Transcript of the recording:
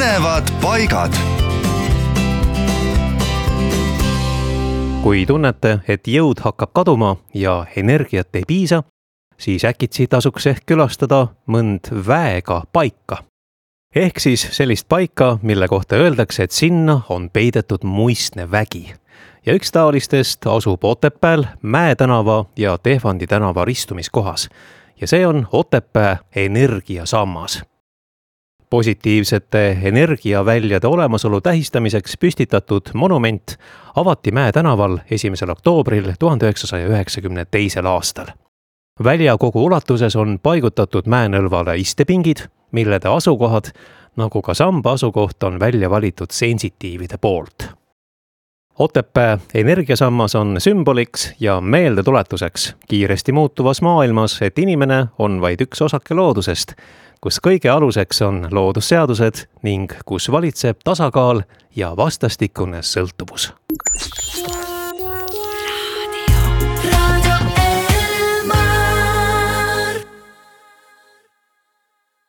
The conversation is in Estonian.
põnevad paigad. kui tunnete, et jõud hakkab kaduma ja energiat ei piisa, siis äkitsi tasuks ehk külastada mõnd väega paika. ehk siis sellist paika, mille kohta öeldakse, et sinna on peidetud muistne vägi ja üks taolistest asub Otepääl Mäe tänava ja Tehvandi tänava ristumiskohas ja see on Otepää energiasammas. Positiivsete energiaväljade olemasolu tähistamiseks püstitatud monument avati Mäe tänaval esimesel oktoobril tuhande üheksasaja üheksakümne teisel aastal. välja kogu ulatuses on paigutatud mäenõlvale istepingid, millede asukohad, nagu ka samba asukoht, on välja valitud sensitiivide poolt Otepää energiasammas on sümboliks ja meeldetuletuseks kiiresti muutuvas maailmas, et inimene on vaid üks osake loodusest, kus kõige aluseks on loodusseadused ning kus valitseb tasakaal ja vastastikune sõltuvus.